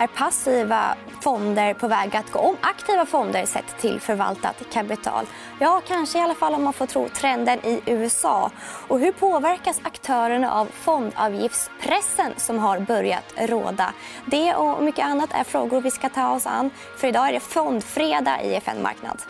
Är passiva fonder på väg att gå om aktiva fonder sett till förvaltat kapital? Ja, kanske i alla fall om man får tro trenden i USA. Och hur påverkas aktörerna av fondavgiftspressen som har börjat råda? Det och mycket annat är frågor vi ska ta oss an. För idag är det fondfredag i FN Marknad.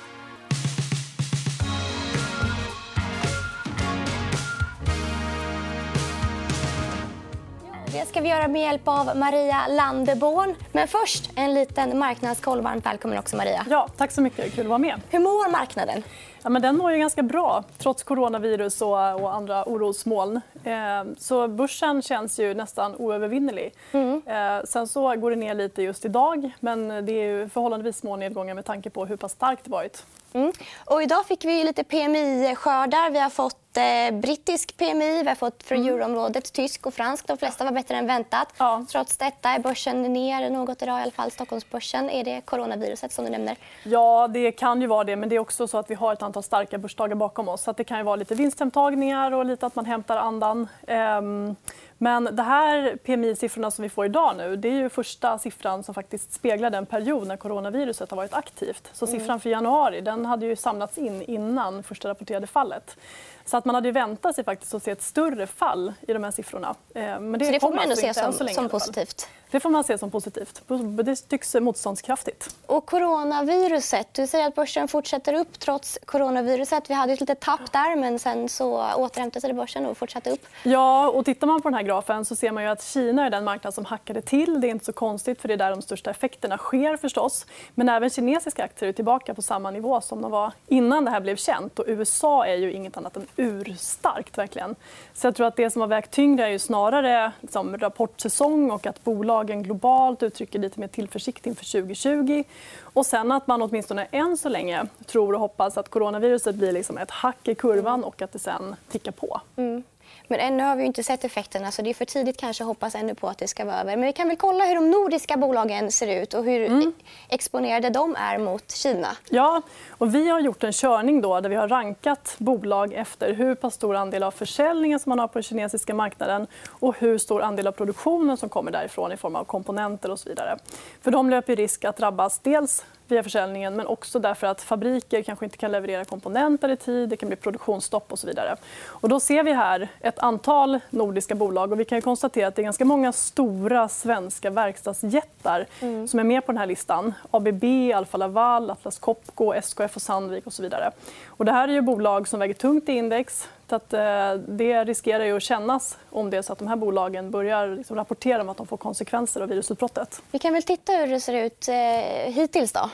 Det ska vi göra med hjälp av Maria Landeborn. Men först en liten marknadskoll. Varmt välkommen också, Maria. Ja, tack så mycket. Kul att vara med. Hur mår marknaden? Ja, men den mår ju ganska bra, trots coronavirus och, och andra orosmoln. Eh, så börsen känns ju nästan oövervinnerlig. Mm. Eh, sen så går det ner lite just idag, men det är förhållandevis små nedgångar med tanke på hur pass starkt det varit. Mm. Och idag fick vi lite PMI-skördar. Vi har fått brittisk PMI, vi har fått för mm. euroområdet tysk och fransk. De flesta var bättre än väntat. Ja. Trots detta är börsen ner något idag, i alla fall Stockholmsbörsen. Är det coronaviruset som du nämner? Ja, det kan ju vara det. Men det är också så att vi har ett antal starka börsdagar bakom oss. Så det kan ju vara lite vinsthemtagningar och lite att man hämtar andan. Um... Men det här PMI-siffrorna som vi får idag nu, det är ju första siffran som faktiskt speglar den period när coronaviruset har varit aktivt. Så mm. siffran för januari den hade ju samlats in innan första rapporterade fallet. Så att man hade väntat sig faktiskt att se ett större fall i de här siffrorna. Eh, men det, så det får man ändå se som, som positivt? Det får man se som positivt. Det tycks motståndskraftigt. Och coronaviruset. Du säger att börsen fortsätter upp trots coronaviruset. Vi hade ett litet tapp där, men sen så återhämtade sig börsen och fortsatte upp. Ja, och tittar man på den här grafen så ser man ju att Kina är den marknad som hackade till. Det är inte så konstigt, för det är där de största effekterna sker. förstås. Men även kinesiska aktier är tillbaka på samma nivå som de var innan det här blev känt. Och USA är ju inget annat än urstarkt. Verkligen. Så jag tror att det som har vägt tyngre är ju snarare liksom, rapportsäsong och att bolagen globalt uttrycker lite mer tillförsikt inför 2020. Och sen att man åtminstone än så länge tror och hoppas att coronaviruset blir liksom ett hack i kurvan och att det sen tickar på. Mm. Men ännu har vi inte sett effekterna så det är för tidigt kanske hoppas ännu på att det ska vara över. Men vi kan väl kolla hur de nordiska bolagen ser ut och hur mm. exponerade de är mot Kina. Ja, och vi har gjort en körning då där vi har rankat bolag efter hur pass stor andel av försäljningen som man har på den kinesiska marknaden och hur stor andel av produktionen som kommer därifrån i form av komponenter och så vidare. För de löper risk att drabbas dels via försäljningen men också därför att fabriker kanske inte kan leverera komponenter i tid. Det kan bli produktionsstopp och så vidare. Och då ser vi här ett antal nordiska bolag. och Vi kan konstatera att det är ganska många stora svenska verkstadsjättar mm. som är med på den här listan. ABB, Alfa Laval, Atlas Copco, SKF och Sandvik och så vidare. Och det här är bolag som väger tungt i index. Att, eh, det riskerar ju att kännas om det är så att de här bolagen börjar liksom rapportera om att de får konsekvenser av virusutbrottet. Vi kan väl titta hur det ser ut eh, hittills. Då.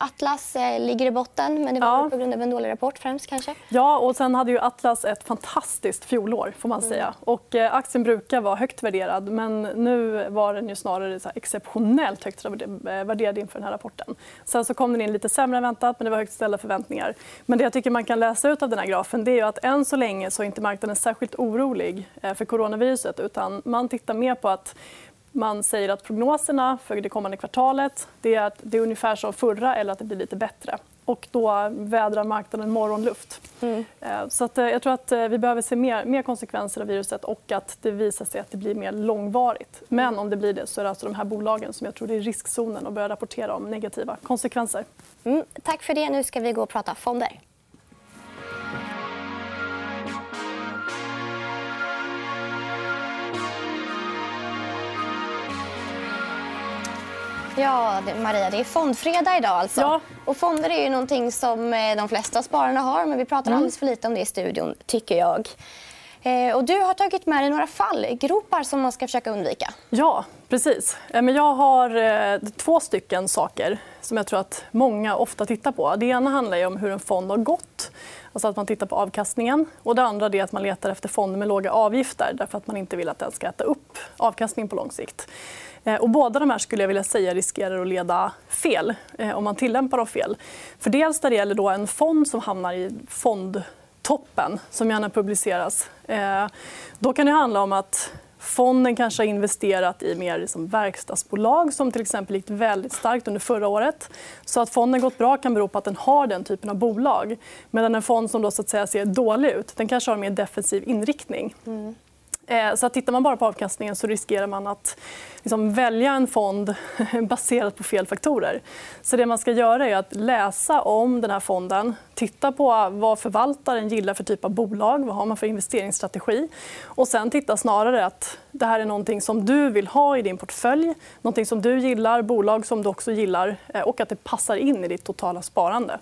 Atlas eh, ligger i botten, men det var ja. på grund av en dålig rapport. främst kanske. Ja, och sen hade ju Atlas ett fantastiskt fjolår. Får man mm. säga. Och, eh, aktien brukar vara högt värderad, men nu var den ju snarare så exceptionellt högt värderad inför den här rapporten. Sen så kom den in lite sämre än väntat, men det var högt ställda förväntningar. Men det jag tycker man kan läsa ut av den här grafen det är att än så länge länge så är inte marknaden särskilt orolig eh, för coronaviruset. Utan man tittar mer på att man säger att prognoserna för det kommande kvartalet det är att det är ungefär som förra eller att det blir lite bättre. Och då vädrar marknaden morgonluft. Mm. Eh, så att, eh, jag tror att vi behöver se mer, mer konsekvenser av viruset och att det visar sig att det blir mer långvarigt. Men om det blir det så är det alltså de här bolagen som jag tror är i riskzonen och börjar rapportera om negativa konsekvenser. Mm. Tack för det. Nu ska vi gå och prata fonder. Ja, Maria, det är fondfredag idag. Alltså. Ja. Och fonder är ju någonting som eh, de flesta spararna har men vi pratar mm. alldeles för lite om det i studion, tycker jag. Eh, och du har tagit med dig några fallgropar som man ska försöka undvika. Ja, precis. Eh, jag har två stycken saker som jag tror att många ofta tittar på. Det ena handlar om hur en fond har gått. Alltså att man tittar på avkastningen. Och det andra är att man letar efter fonder med låga avgifter därför att man inte vill att den ska äta upp avkastningen på lång sikt. Eh, och båda de här skulle jag vilja säga riskerar att leda fel eh, om man tillämpar dem fel. För dels när det gäller då en fond som hamnar i fondtoppen, som gärna publiceras. Eh, då kan det handla om att Fonden kanske har investerat i mer liksom verkstadsbolag som till exempel gick väldigt starkt under förra året. Så Att fonden gått bra kan bero på att den har den typen av bolag. Medan en fond som då, så att säga, ser dålig ut den kanske har en mer defensiv inriktning. Mm. Eh, så att tittar man bara på avkastningen så riskerar man att liksom välja en fond baserat på fel faktorer. Så det man ska göra är att läsa om den här fonden, titta på vad förvaltaren gillar för typ av bolag, vad har man för investeringsstrategi och sen titta snarare att det här är någonting som du vill ha i din portfölj, någonting som du gillar, bolag som du också gillar eh, och att det passar in i ditt totala sparande.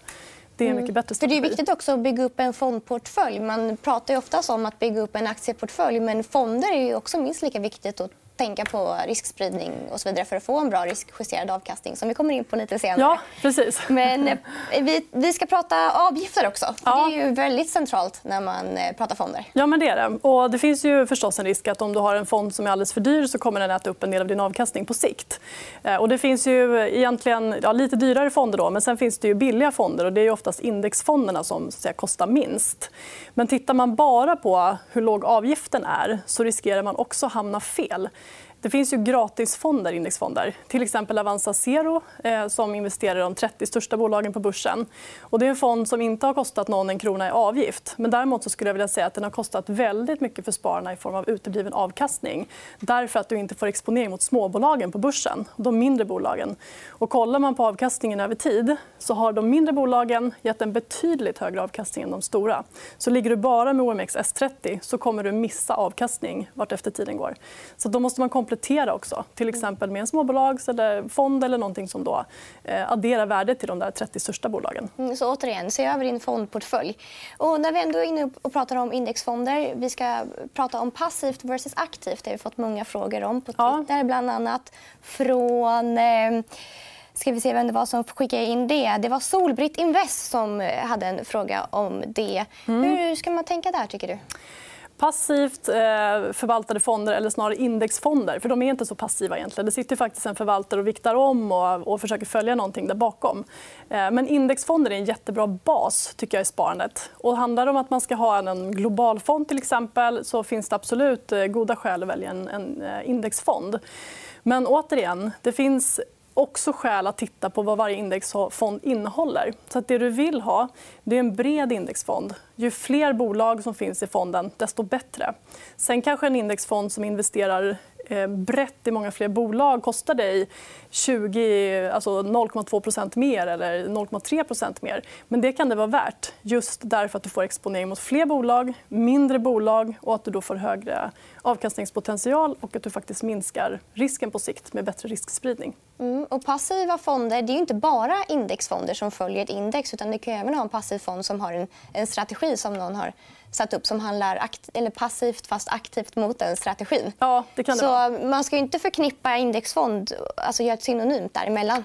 Det är en mm. mycket bättre strategi. För det är viktigt också att bygga upp en fondportfölj. Man pratar ju ofta om att bygga upp en aktieportfölj men fonder är ju också minst lika viktigt att tänka på riskspridning och så vidare för att få en bra riskjusterad avkastning som vi kommer in på lite senare. Ja, precis. Men eh, vi, vi ska prata avgifter också. Ja. Det är ju väldigt centralt när man eh, pratar fonder. Ja, men det är det. Och det finns ju förstås en risk att om du har en fond som är alldeles för dyr så kommer den äta upp en del av din avkastning på sikt. Eh, och det finns ju egentligen ja, lite dyrare fonder då, men sen finns det ju billiga fonder och det är oftast indexfonderna som så säga, kostar minst. Men tittar man bara på hur låg avgiften är så riskerar man också hamna fel. Det finns ju gratisfonder, indexfonder. Till exempel Avanza Zero eh, som investerar i de 30 största bolagen på börsen. Och det är en fond som inte har kostat någon en krona i avgift. Men däremot så skulle jag vilja säga att den har kostat väldigt mycket för spararna i form av utebliven avkastning. Därför att du inte får exponering mot småbolagen på börsen, de mindre bolagen. Och kollar man på avkastningen över tid så har de mindre bolagen gett en betydligt högre avkastning än de stora. Så ligger du bara med OMXS30 så kommer du missa avkastning vart efter tiden går. Så då måste man komplettera också. Till exempel med en småbolags eller fond eller någonting som då eh, adderar värde till de där 30 största bolagen. Mm, så återigen, se över din fondportfölj. Och när vi ändå är inne och pratar om indexfonder, vi ska prata om passivt versus aktivt. Det har vi fått många frågor om på Twitter, ja. bland annat från eh, ska vi se vem det var som skickade in det. Det var Solbritt Invest som hade en fråga om det. Mm. Hur ska man tänka där, tycker du? Passivt eh, förvaltade fonder eller snarare indexfonder. För De är inte så passiva. egentligen. Det sitter faktiskt en förvaltare och viktar om och, och försöker följa någonting där bakom. Eh, men indexfonder är en jättebra bas tycker jag, i sparandet. Och handlar det om att man ska ha en global fond till exempel så finns det absolut eh, goda skäl att välja en, en indexfond. Men återigen, det finns också skäl att titta på vad varje indexfond innehåller. Så att det du vill ha det är en bred indexfond. Ju fler bolag som finns i fonden, desto bättre. Sen kanske en indexfond som investerar Eh, brett i många fler bolag kostar dig 20, alltså 0,2 mer eller 0,3% mer. Men det kan det vara värt just därför att du får exponering mot fler bolag, mindre bolag och att du då får högre avkastningspotential och att du faktiskt minskar risken på sikt med bättre riskspridning. Mm, och passiva fonder det är inte bara indexfonder som följer ett index. utan Det kan även ha en passiv fond som har en, en strategi som någon har satt upp som handlar eller passivt fast aktivt mot den strategin. Ja, det kan det så vara. Man ska inte förknippa indexfond, alltså göra ett synonymt däremellan.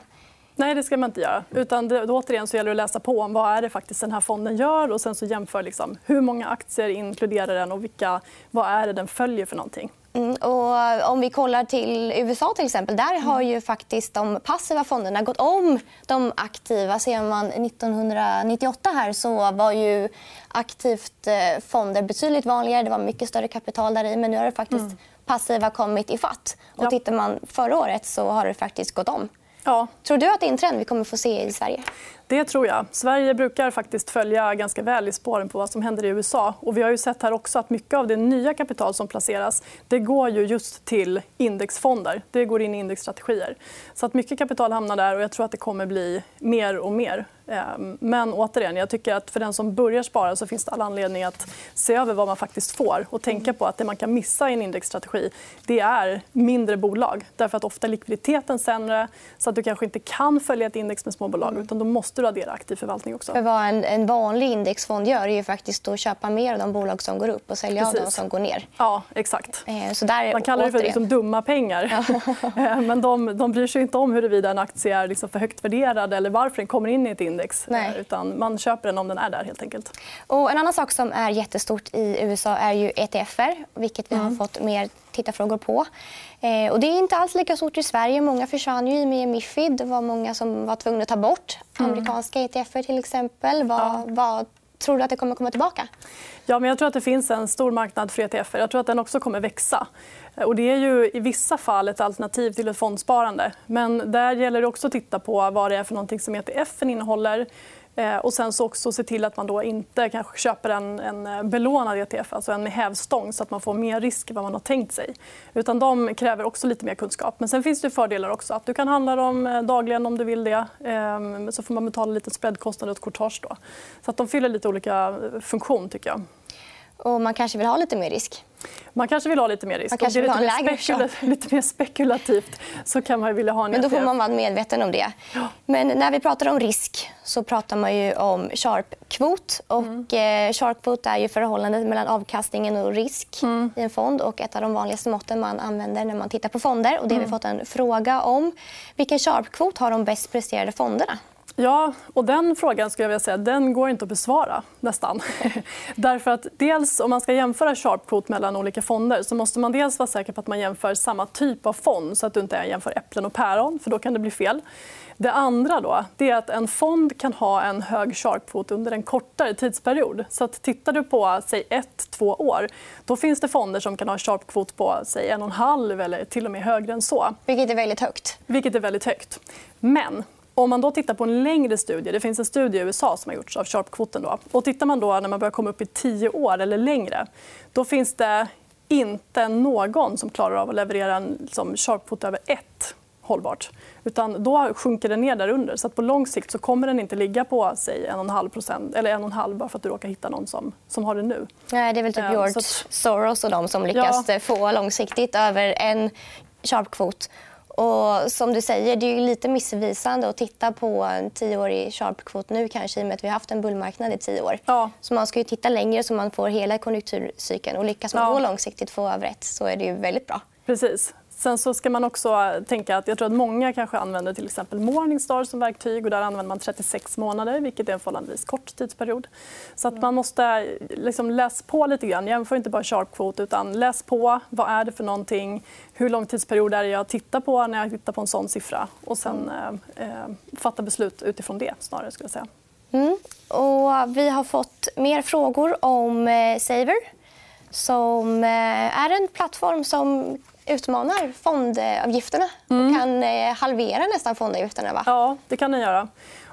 Nej, det ska man inte göra. Utan det, återigen så gäller det att läsa på om vad är det faktiskt den här fonden gör och sen så jämför liksom, hur många aktier inkluderar den och vilka, vad är det den följer för någonting. Mm, och om vi kollar till USA, till exempel, där har ju faktiskt de passiva fonderna gått om de aktiva. Ser man 1998 här så var ju aktivt eh, fonder betydligt vanligare. Det var mycket större kapital där i. Men nu har det faktiskt mm. passiva kommit i fatt. Och. Tittar man förra året så har det faktiskt gått om. Ja. Tror du att det är en trend vi kommer få se i Sverige? Det tror jag. Sverige brukar faktiskt följa ganska väl i spåren på vad som händer i USA. Och vi har ju sett här också att mycket av det nya kapital som placeras det går ju just till indexfonder. Det går in i indexstrategier. Så att mycket kapital hamnar där och jag tror att det kommer bli mer och mer. Ehm, men återigen, jag tycker att för den som börjar spara så finns det all anledning att se över vad man faktiskt får och tänka på att det man kan missa i en indexstrategi det är mindre bolag. Därför att ofta är likviditeten sämre så att du kanske inte kan följa ett index med småbolag. Mm. Utan då måste du addera aktiv förvaltning också. För vad en, en vanlig indexfond gör är ju faktiskt att köpa mer av de bolag som går upp och sälja av de som går ner. Ja, exakt. Eh, så där, Man kallar det för liksom dumma pengar. Eh, men de, de bryr sig inte om huruvida en aktie är liksom för högt värderad eller varför den kommer in i ett index. Nej. Eh, utan man köper den om den är där. helt enkelt. Och en annan sak som är jättestort i USA är ju ETFer, vilket vi har mm. fått mer tittarfrågor på. Eh, och det är inte alls lika stort i Sverige. Många försvann ju med Mifid. Det var många som var tvungna att ta bort mm. amerikanska ETFer till exempel. Vad, ja. tror du att det kommer komma tillbaka? Ja, men jag tror att det finns en stor marknad för ETFer. Jag tror att den också kommer växa. Och det är ju i vissa fall ett alternativ till ett fondsparande. Men där gäller det också att titta på vad det är för någonting som ETFen innehåller eh, och sen så också se till att man då inte kanske köper en, en eh, belånad ETF, alltså en med hävstång så att man får mer risk än vad man har tänkt sig. Utan de kräver också lite mer kunskap. Men sen finns det fördelar också. Att du kan handla dem eh, dagligen om du vill det. Ehm, så får man betala lite spreadkostnad och ett courtage. Då. Så att de fyller lite olika funktion. tycker jag. Och man kanske vill ha lite mer risk. Man kanske vill ha lite mer risk. Man kanske vill ha lite, mer spekula lite mer spekulativt så kan man vilja ha en Men då får man vara medveten om det. Men när vi pratar om risk så pratar man ju om Sharp-kvot. mm. eh, Sharp-kvot är ju förhållandet mellan avkastningen och risk mm. i en fond och ett av de vanligaste måtten man använder när man tittar på fonder. Och det har vi mm. fått en fråga om. Vilken Sharp-kvot har de bäst presterade fonderna? Ja, och den frågan skulle jag vilja säga, den går inte att besvara. nästan. Därför att dels Om man ska jämföra sharp quote mellan olika fonder så måste man dels vara säker på att man jämför samma typ av fond så att du inte jämför äpplen och päron. för Då kan det bli fel. Det andra då, det är att en fond kan ha en hög sharp quote under en kortare tidsperiod. Så att tittar du på säg ett, två år då finns det fonder som kan ha sharp quote på säg en och en halv eller till och med högre än så. Vilket är väldigt högt. Vilket är väldigt högt. Men om man då tittar på en längre studie, det finns en studie i USA som har gjorts av Sharp-kvoten. Då. Och tittar man då när man börjar komma upp i tio år eller längre då finns det inte någon som klarar av att leverera en liksom, Sharp-kvot över ett hållbart. Utan då sjunker den ner där under. Så att på lång sikt så kommer den inte ligga på säg 1,5% eller 1,5 bara för att du råkar hitta någon som, som har det nu. Nej, det är väl typ George att... Soros och de som lyckas ja. få långsiktigt över en sharp-kvot. Och som du säger, det är lite missvisande att titta på en tioårig sharp-kvot nu kanske i och med att vi har haft en bullmarknad i tio år. Ja. Så man ska titta längre så man får hela konjunkturcykeln. Och lyckas man ja. gå långsiktigt få över ett så är det väldigt bra. Precis. Sen så ska man också tänka att jag tror att många kanske använder till exempel Morningstar som verktyg. och Där använder man 36 månader, vilket är en förhållandevis kort tidsperiod. Så att man måste liksom läsa på lite grann. Jämför inte bara sharp quote, utan läs på. Vad är det för någonting? Hur lång tidsperiod är det jag tittar på när jag tittar på en sån siffra? Och sen eh, eh, fatta beslut utifrån det. snarare skulle jag säga. Mm. Och vi har fått mer frågor om eh, Saver som eh, är en plattform som utmanar fondavgifterna och mm. kan eh, halvera nästan fondavgifterna. Va? Ja, det kan den göra.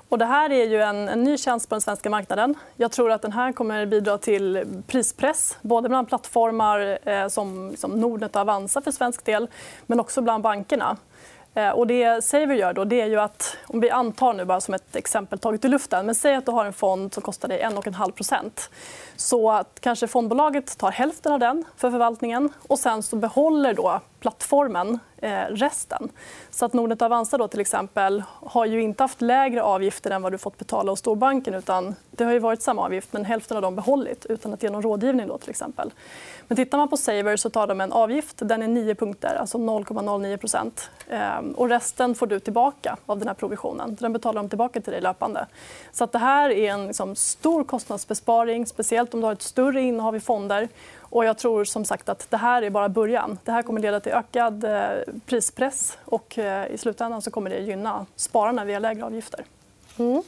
Och det här är ju en, en, ny tjänst på den svenska marknaden. Jag tror att den här kommer bidra till prispress både bland plattformar eh, som, som Nordnet och Avanza för svensk del men också bland bankerna. Eh, och det Saver gör då, det är ju att, om vi antar nu bara som ett exempel taget i luften, men säg att du har en fond som kostar dig 1,5% så att kanske fondbolaget tar hälften av den för förvaltningen och sen så behåller då plattformen Eh, resten. Så att Nordnet och Avanza då, till exempel, har ju inte haft lägre avgifter än vad du fått betala hos storbanken. Utan det har ju varit samma avgift, men hälften av dem behållit utan att ge någon rådgivning. Då, till exempel. Men tittar man på Saver så tar de en avgift. Den är 9 punkter, alltså 0,09 ehm, och Resten får du tillbaka av den här provisionen. Den betalar de tillbaka till dig löpande. Så att det här är en liksom, stor kostnadsbesparing, speciellt om du har ett större innehav i fonder. Och jag tror som sagt att det här är bara början. Det här kommer leda till ökad eh, prispress och eh, i slutändan så kommer det gynna spararna via lägre avgifter. Mm.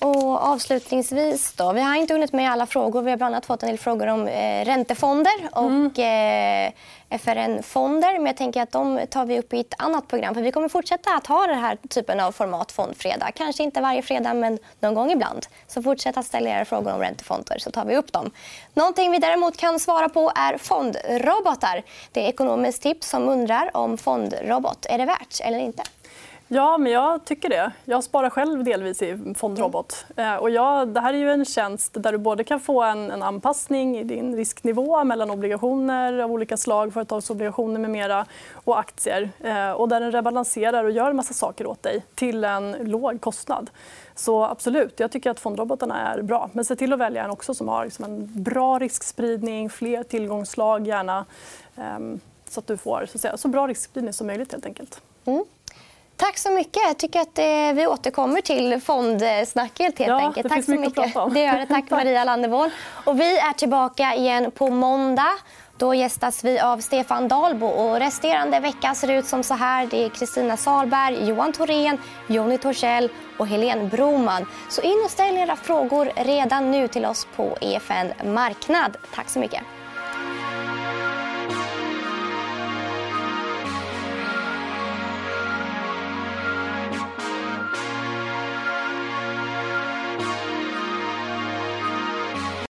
Och avslutningsvis då, vi har inte hunnit med alla frågor. Vi har bland annat fått en del frågor om eh, räntefonder och mm. eh, FRN-fonder. Men jag tänker att de tar vi upp i ett annat program. För Vi kommer fortsätta att ha den här typen av format Fondfredag. Kanske inte varje fredag, men någon gång ibland. Så fortsätt att ställa era frågor om räntefonder så tar vi upp dem. Någonting vi däremot kan svara på är fondrobotar. Det är ekonomiskt tips som undrar om fondrobot är det värt eller inte. Ja, men jag tycker det. Jag sparar själv delvis i Fondrobot. Mm. Och ja, det här är ju en tjänst där du både kan få en, en, anpassning i din risknivå mellan obligationer av olika slag, företagsobligationer med mera och aktier. Eh, och där den rebalanserar och gör en massa saker åt dig till en låg kostnad. Så absolut, jag tycker att fondrobotarna är bra. Men se till att välja en också som har liksom en bra riskspridning, fler tillgångslag gärna. Ehm, så att du får så, att säga, så bra riskspridning som möjligt. helt enkelt. Mm. Tack så mycket. Jag tycker att eh, vi återkommer till fondsnacket. Helt ja, enkelt. Tack så mycket. Att prata om. Det gör det. Tack Maria Landevål. Och vi är tillbaka igen på måndag. Då gästas vi av Stefan Dalbo. Och resterande vecka ser ut som så här. Det är Kristina Salberg, Johan Thorén, Jonny Torssell och Helene Broman. Så in och ställ era frågor redan nu till oss på EFN Marknad. Tack så mycket.